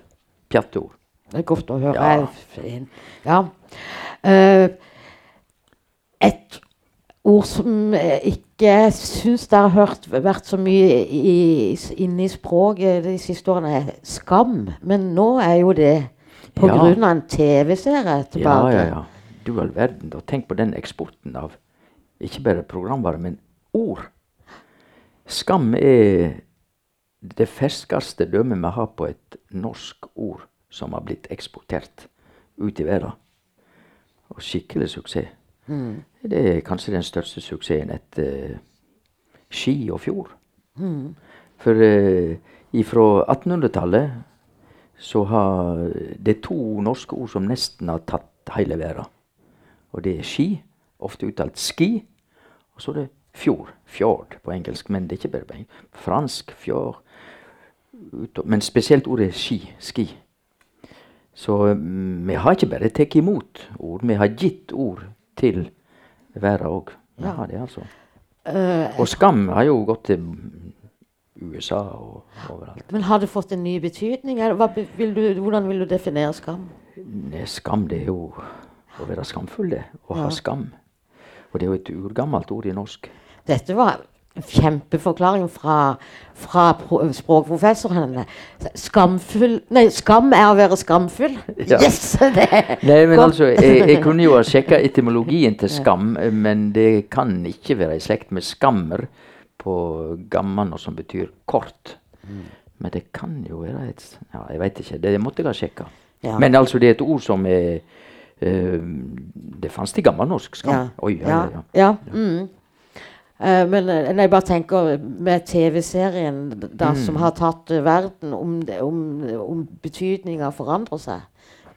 Pjatteord. Det er godt å høre. Ja. Ja. Eh, et ord som jeg ikke syns dere har hørt vært så mye i, inne i språket de siste årene, er skam. Men nå er jo det på Ja. grunn av en TV-serie Ja, tilbake. ja, ja. Du all verden. da. Tenk på den eksporten av ikke bare programvare, men ord. Skam er det ferskeste dømmet vi har på et norsk ord som har blitt eksportert ut i verden. Og skikkelig suksess. Det er kanskje den største suksessen etter ski og fjord. For uh, ifra 1800-tallet så har det to norske ord som nesten har tatt hele verden. Og det er ski, ofte uttalt ski, og så er det fjord, fjord på engelsk, men det er ikke bare på engelsk. Fransk, fjord, men spesielt ordet ski, ski. Så mm, vi har ikke bare tatt imot ord, vi har gitt ord til verden òg. Ja. det er altså. Eh, Og skam har jo gått til USA og overalt. men har det fått en ny betydning? Vil du, hvordan vil du definere skam? Nei, Skam, det er jo å være skamfull, det. Å Ja. ha skam. Og det er jo et urgammelt ord i norsk. Dette var kjempeforklaring fra, fra pro- språkprofessoren. Skamfull Nei, skam er å være skamfull. Ja. Yes! Det er Nei, men godt. altså, jeg, jeg kunne jo ha sjekka etymologien til skam, men det kan ikke være i slekt med skammer på gammal, som betyr kort. Mm. Men det kan jo være et Ja, jeg veit ikke. Det måtte jeg ha sjekka. Ja. Men altså, det er et ord som er Uh, Det fantes i gammelnorsk skam. Ja. Oi, ja, ja, ja, ja. ja. Mm. Eh, men eh, når jeg bare tenker med TV-serien da, som Mm. har tatt uh, verden, om, det, om, om betydninga forandrer seg.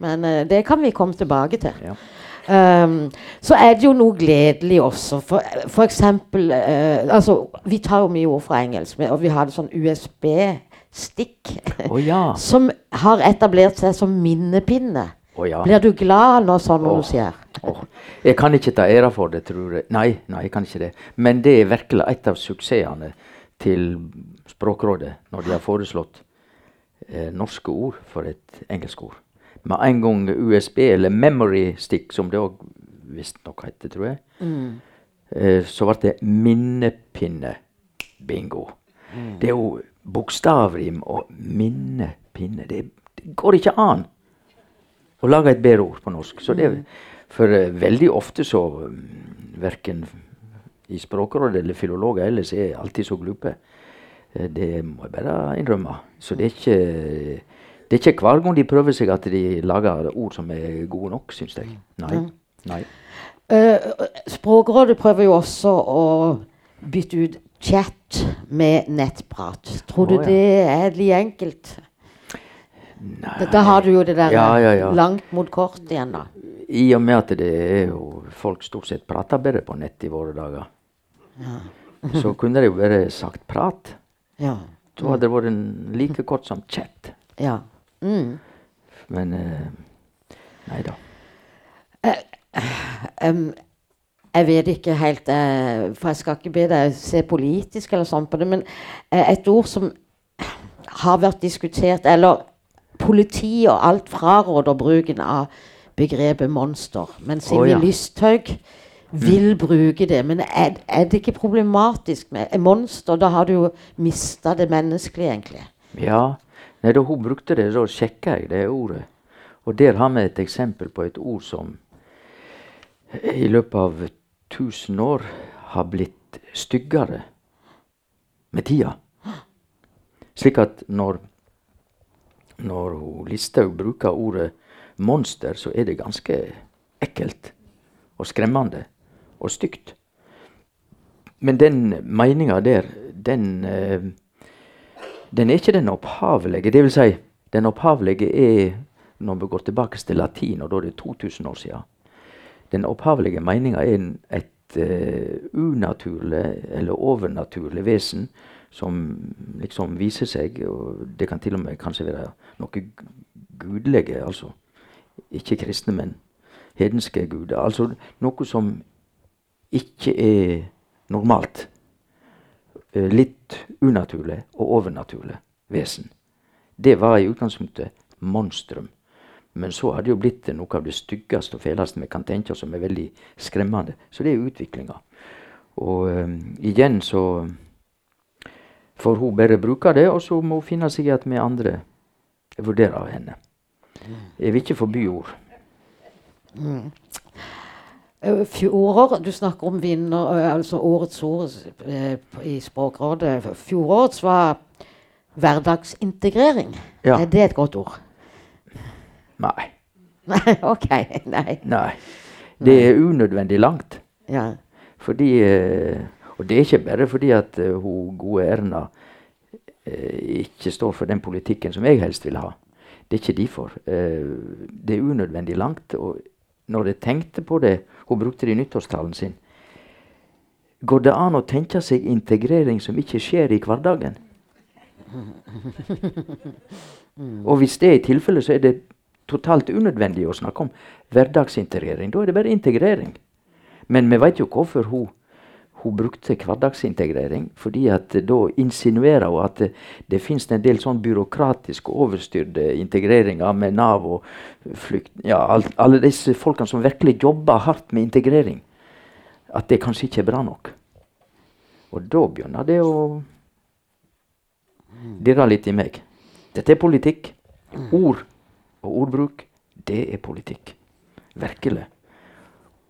Men uh, det kan vi komme tilbake til. Ja. Um, så er det jo noe gledelig også. For, for eksempel altså, Vi tar jo mye ord fra engelsk, og vi hadde sånn USB-stikk. Oh, ja. [laughs] som har etablert seg som minnepinne. Å ja. Blir du glad når sånn oh, skjer? Oh. Jeg kan ikke ta æra for det, tror jeg. Nei, nei, jeg kan ikke det. Men det er virkelig et av suksessene til Språkrådet når de har foreslått eh, norske ord for et engelsk ord. Med en gang USB, eller memory stick, som det òg visstnok heter, tror jeg, eh, så ble det minnepinne. Bingo. Det er jo bokstavrim og minnepinne. Det, det går ikke an å lage et bedre ord på norsk. Så det, for eh, veldig ofte så um, Verken i Språkrådet eller filologer ellers er alltid så glupe. Eh, Det må jeg bare innrømme. Så det er ikke det er ikke hver gang de prøver seg at de lager ord som er gode nok, syns jeg. Nei. Nei. Uh, Språkrådet prøver jo også å bytte ut chat med nettprat. Tror du oh, ja. det er litt enkelt? Nei. Da, har du jo det der Ja, ja, ja. langt mot kort igjen, da. I og med at det er jo folk stort sett prater bedre på nett i våre dager, [laughs] så kunne det jo bare sagt prat. Ja. Da hadde det vært en like kort som chat. ja. Mm. Men uh, nei da. Em, jeg vet ikke helt uh, For jeg skal ikke be deg se politisk eller sånn på det, men et ord som har vært diskutert Eller politiet og alt fraråder bruken av begrepet monster. Men Å, oh, ja. Lysthaug vil bruke det. Men er, er det ikke problematisk med monster? Da har du jo mista det menneskelige, egentlig. Ja. Nei, da hun brukte det, da sjekka jeg det ordet. Og der har vi et eksempel på et ord som i løpet av 1000 år har blitt styggere med tida. Slik at når, når Listhaug bruker ordet monster, så er det ganske ekkelt og skremmende og stygt. Men den meninga der, den eh, den er ikke den opphavelige. Det vil si, den opphavelige er når vi går tilbake til latin, og da er det 2000 år siden. Den opphavelige meninga er et eh, unaturlig eller overnaturlig vesen som liksom viser seg, og det kan til og med kanskje være noe gu- gudelige, altså. Ikke kristne, men hedenske guder. Altså noe som ikke er normalt eh, litt unaturlig og overnaturlig vesen. Det var i utgangspunktet monstrum. Men så har det jo blitt noe av det styggeste og fæleste vi kan tenke oss, som er veldig skremmende. Så det er utviklinga. Og um, igjen så får hun bare bruker det, og så må hun finne seg i at vi andre vurderer henne. Jeg vil ikke forby ord. Mm. Fjorår, Du snakker om vinner, eh, altså årets ord eh, i Språkrådet. Fjorårets var hverdagsintegrering. Ja. Er det et godt ord? Nei. Nei, [laughs] OK. Nei. Nei. Det er unødvendig langt. Ja. Fordi eh, Og det er ikke bare fordi at eh, hun gode Erna eh, ikke står for den politikken som jeg helst vil ha. Det er ikke derfor. Eh, det er unødvendig langt. Og når jeg tenkte på det Hun brukte det i nyttårstalen sin. Går det an å tenke seg integrering som ikke skjer i hverdagen? [laughs] Og hvis det er tilfellet, så er det totalt unødvendig å snakke om hverdagsintegrering. Da er det bare integrering. Men vi vet jo hvorfor hun, hun brukte hverdagsintegrering. Fordi at da insinuerer hun at det, finnes en del sånn byråkratisk overstyrte integreringer med Nav og flykt... Ja, alt, alle disse folkene som virkelig jobber hardt med integrering. At det kanskje ikke er bra nok. Og da begynner det å dirre litt i meg. Dette er politikk. Ord og ordbruk, det er politikk. Virkelig.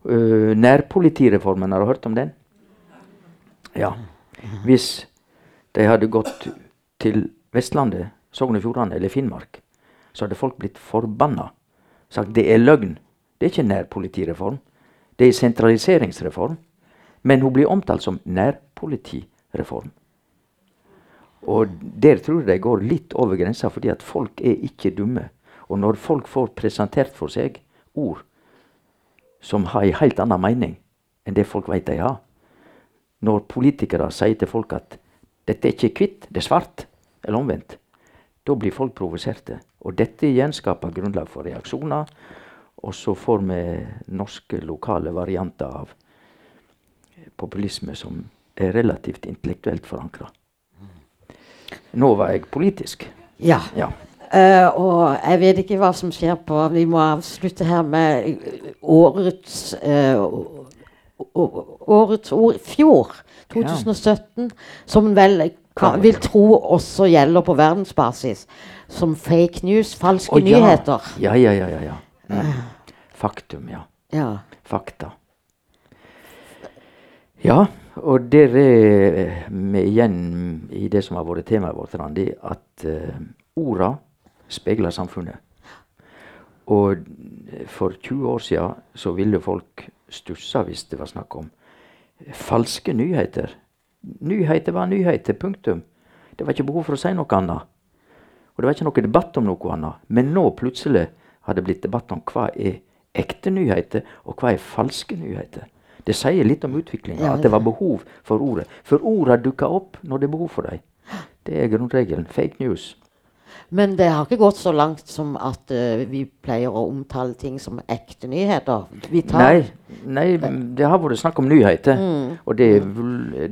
Uh, nærpolitireformen, har du hørt om den? Ja. Hvis de hadde gått til Vestlandet, Sogn og Fjordane eller Finnmark, så hadde folk blitt forbanna. Sagt det er løgn. Det er ikke nærpolitireform. Det er sentraliseringsreform. Men hun blir omtalt som nærpolitireform. Og der tror jeg de går litt over grensa, fordi at folk er ikke dumme. Og når folk får presentert for seg ord som har en helt annen mening enn det folk vet de har Når politikere sier til folk at 'dette er ikke hvitt, det er svart', eller omvendt, da blir folk provoserte. Og dette igjen skaper grunnlag for reaksjoner. Og så får vi norske lokale varianter av populisme som er relativt intellektuelt forankra. Nå var jeg politisk. Ja. Ja. Uh, og jeg vet ikke hva som skjer på Vi må avslutte her med årets å- Årets ord Fjor, 2017, som vel kan, vil tro også gjelder på verdensbasis. Som fake news, falske oh, ja. nyheter. Ja, ja, ja. ja, ja. Mm. Faktum, ja. Ja. Fakta. Ja, og der er vi igjen i det som har vært temaet vårt, Randi, at uh, orda speiler samfunnet. Og for 20 år siden så ville folk stussa hvis det var snakk om falske nyheter. Nyheter var nyheter, punktum. Det var ikke behov for å si noe annet. Og det var ikke noe debatt om noe annet. Men nå plutselig har det blitt debatt om hva er ekte nyheter, og hva er falske nyheter. Det sier litt om utviklinga, at det var behov for ordet. For orda dukker opp når det er behov for dem. Det er grunnregelen. Fake news. Men det har ikke gått så langt som at uh, vi pleier å omtale ting som ekte nyheter. Vi tar Nei, nei, det har vært snakk om nyheter. Og det,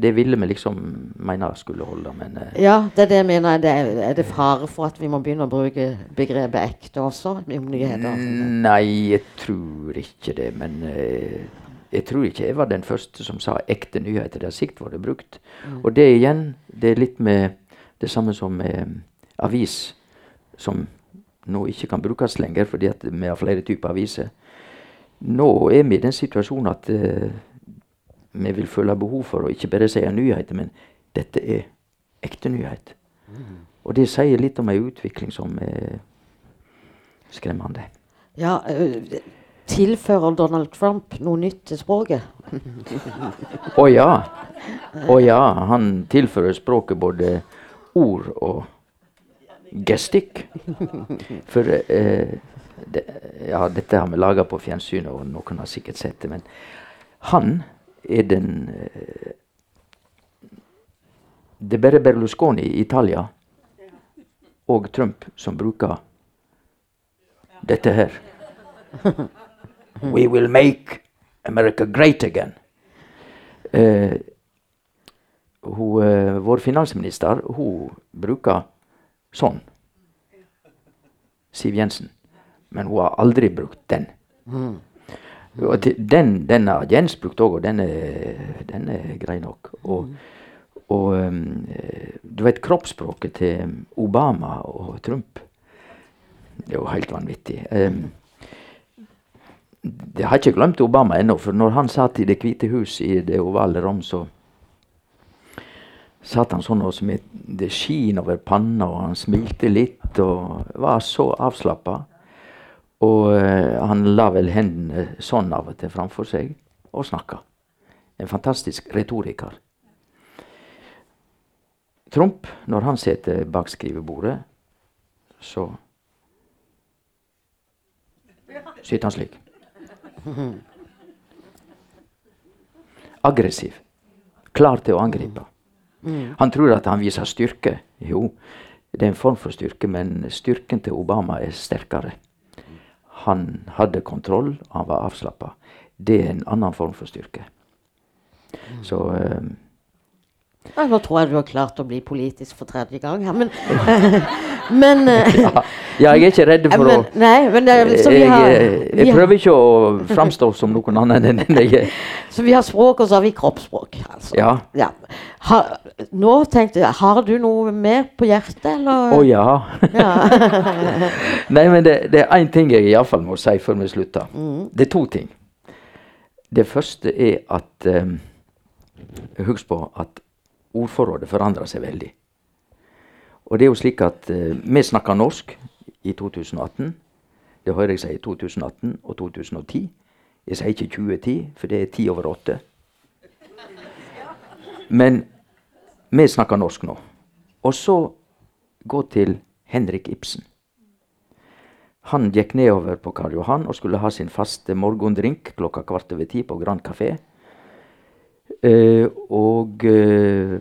det ville vi liksom mene skulle holde, men uh. Ja, det er det jeg mener. Det er, er det fare for at vi må begynne å bruke begrepet ekte også om nyheter? Nei, jeg tror ikke det. Men uh, jeg tror ikke jeg var den første som sa ekte nyheter. Det har var vært brukt. Og det igjen, det er litt med det samme som med avis, som nå ikke kan brukes lenger fordi at vi har flere typer aviser. Nå er vi i den situasjonen at uh, vi vil føle behov for å ikke bare si nyheter, men dette er ekte nyhet. Og det sier litt om ei utvikling som er skremmende. Ja, øh, Tilfører Donald Trump noe nytt til språket? Å ja. Å ja. Han tilfører språket både ord og gestikk. For eh, det, Ja, dette har vi laga på fjernsynet, og noen har sikkert sett det, men han er den eh, Det er bare Berlusconi i Italia og Trump som bruker dette her. We will make America great again. Eh, hun, eh, vår finansminister hun bruker sånn. Siv Jensen. Men hun har aldri brukt den. Og den, den har Jens brukt òg, og den er, den grei nok. Og, og um, eh, du vet kroppsspråket til Obama og Trump. Det er jo helt vanvittig. Um, jeg har ikke glemt Obama ennå, for når han satt i Det hvite hus i det ovale rom, så satt han sånn og smitt, det skin over panna, og han smilte litt og var så avslappa. Og eh, han la vel hendene sånn av og til framfor seg og snakka. En fantastisk retoriker. Trump, når han sitter bak skrivebordet, så sitter han slik. [laughs] Aggressiv. Klar til å angripe. Han tror at han viser styrke. Jo, det er en form for styrke, men styrken til Obama er sterkere. Han hadde kontroll, og han var avslappa. Det er en annen form for styrke. Så eh, Ja, nå tror jeg du har klart å bli politisk for tredje gang her, men [laughs] [laughs] Men [laughs] eh, Ja, ja, jeg er ikke redd [laughs] for men, å Nei, men det, er- så vi har, jeg, jeg vi jeg har, prøver ikke å framstå som noen annen enn jeg er. [laughs] så vi har språk, og så har vi kroppsspråk. Altså. Ja. Har, nå tenkte jeg Har du noe mer på hjertet, eller? Å ja. Ja. Nei, men det, det er én ting jeg iallfall må si før vi slutter. Det er to ting. Det første er at um, Husk på at ordforrådet forandrer seg veldig. Og det er jo slik at eh, vi snakker norsk i 2018. Det hører jeg si i 2018 og 2010. Jeg sier ikke 2010, for det er ti over åtte. Men vi snakker norsk nå. Og så gå til Henrik Ibsen. Han gikk nedover på Karl Johan og skulle ha sin faste morgendrink klokka kvart over ti på Grand Café. Eh, og eh,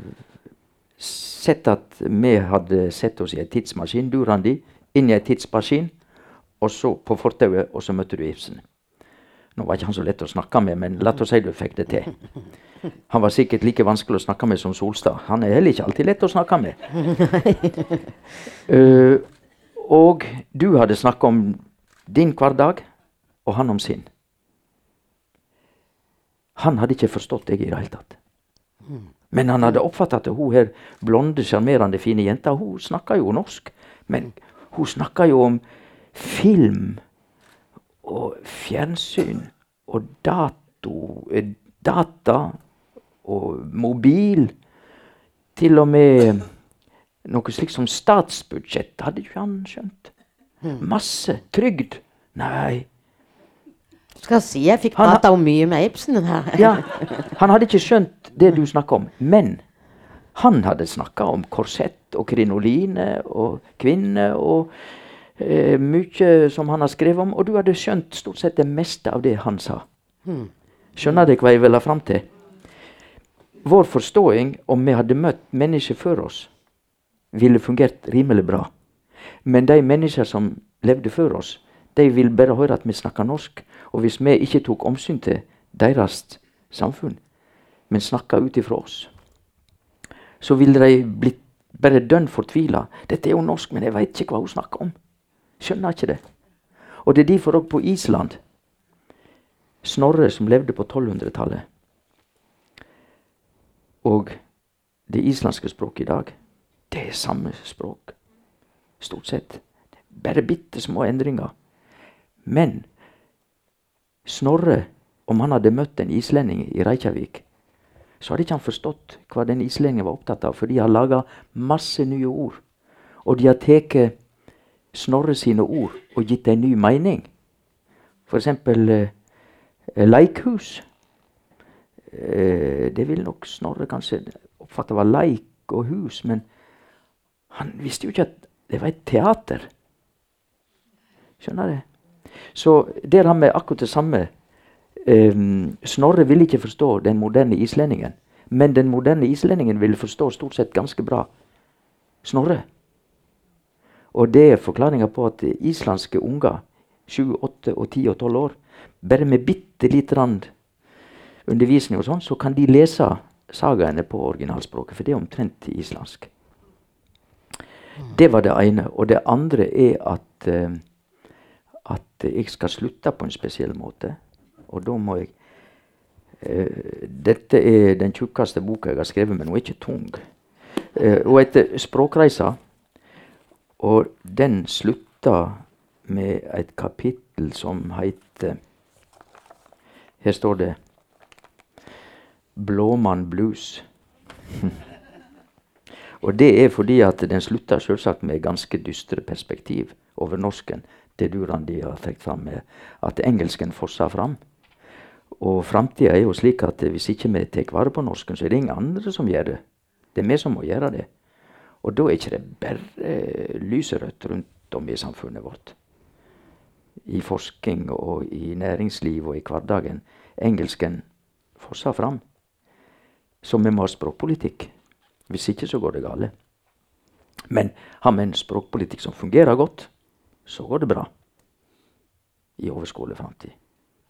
sett at vi hadde sett oss i en tidsmaskin, du Randi, inn i en tidsmaskin, og så på fortauet, og så møtte du Ibsen. Nå var ikke han så lett å snakke med, men la oss si du fikk det til. Han var sikkert like vanskelig å snakke med som Solstad. Han er heller ikke alltid lett å snakke med. uh, [laughs] og du hadde snakka om din hverdag, og han om sin. Han hadde ikke forstått deg i det hele tatt. Men han hadde oppfatta at hun her blonde, sjarmerende, fine jenta hun snakka jo norsk. Men hun snakka jo om film og fjernsyn og dato, eh, data og mobil. Til og med noe slikt som statsbudsjett hadde ikke han skjønt. Masse. Trygd. Nei. Skal jeg si jeg fikk prata om mye med Ibsen her. Ja, [laughs] Han hadde ikke skjønt det du snakker om. Men han hadde snakka om korsett og krinoline og kvinner og eh, mye som han har skrevet om. Og du hadde skjønt stort sett det meste av det han sa. Skjønner dere hva jeg vil ha fram til? Vår forståing om vi hadde møtt mennesker før oss, ville fungert rimelig bra. Men de mennesker som levde før oss, de vil bare høre at vi snakker norsk. Og hvis vi ikke tok omsyn til deres samfunn, men snakka ut ifra oss, så ville de blitt bare dønn fortvila. 'Dette er jo norsk, men jeg veit ikke hva hun snakker om.' Skjønner ikke det. Og det er derfor òg på Island Snorre, som levde på 1200-tallet, og det islandske språket i dag, det er samme språk. Stort sett. Bare bitte små endringer. Men Snorre, om han hadde møtt en islending i Reykjavik, så hadde ikke han forstått hva den islendingen var opptatt av, for de har laga masse nye ord. Og de har tatt Snorre sine ord og gitt en ny mening. Eksempel eh, leikhus. Eh, det vil nok Snorre kanskje oppfatte var leik og hus, men han visste jo ikke at det var et teater. Skjønner du? Så der har vi akkurat det samme. Um, Snorre ville ikke forstå den moderne islendingen. Men den moderne islendingen ville forstå stort sett ganske bra Snorre. Og det er forklaringa på at islandske unger, 7, 8, og 10 og 12 år, bare med bitte lite grann undervisning og sånn, så kan de lese sagaene på originalspråket. For det er omtrent islandsk. Det var det ene. Og det andre er at eh, at jeg skal slutte på en spesiell måte. Og da må jeg eh, Dette er den tjukkeste boka jeg har skrevet, men hun er ikke tung. Eh, hun heter 'Språkreisa', og den slutter med et kapittel som heter Her står det 'Blåmann blues'. [laughs] Og det er fordi at den slutter selvsagt med ganske dystre perspektiv over norsken. Det du, Randi, har trukket fram, med at engelsken fosser fram. Og framtida er jo slik at hvis ikke vi tar vare på norsken, så er det ingen andre som gjør det. Det er vi som må gjøre det. Og da er ikke det bare lyserødt rundt om i samfunnet vårt. I forskning og i næringsliv og i hverdagen. Engelsken fosser fram. Så vi må ha språkpolitikk. Hvis ikke så går det galt. Men har vi en språkpolitikk som fungerer godt, så går det bra i overskuelig framtid.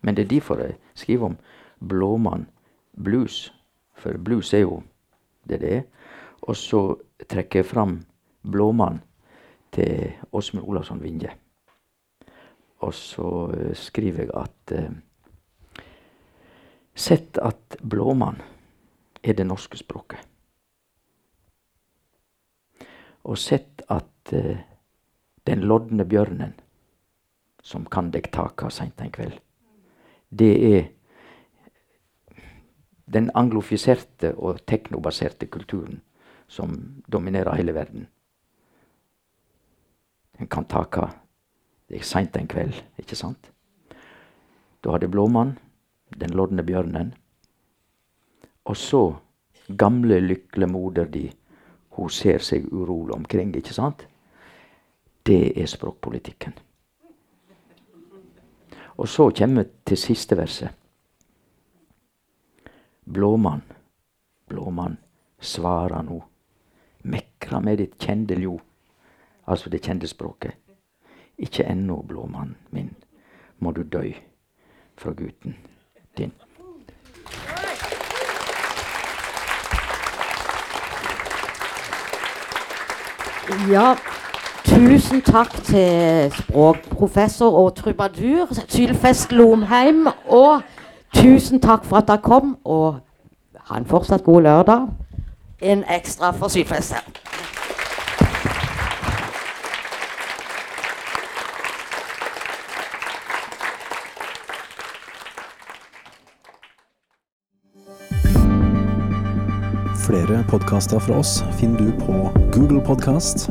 Men det er derfor jeg skriver om blåmann blues. For blues er jo det det er. Og så trekker jeg fram Blåmann til Åsmund Olavsson Vinje. Og så eh, skriver jeg at eh, Sett at Blåmann er det norske språket. Og sett at eh, den lodne bjørnen som kan deg taka seint en kveld, det er den anglofiserte og teknobaserte kulturen som dominerer hele verden. En kan taka deg seint en kveld, ikke sant? Da det Blåmann, den lodne bjørnen, og så gamle, lykle moder di, hun ser seg urolig omkring, ikke sant? Det er språkpolitikken. Og så kommer vi til siste verset. Blåmann, blåmann, svara no. Mekra med ditt kjende ljo, altså det kjende språket. Ikke ennå, blåmann min, må du døy fra gutten din. Ja, tusen takk til språkprofessor og trubadur Sylfest Lomheim. Og tusen takk for at dere kom, og ha en fortsatt god lørdag. En ekstra for Sylfest her. Flere podkaster fra oss finner du på Google Podkast,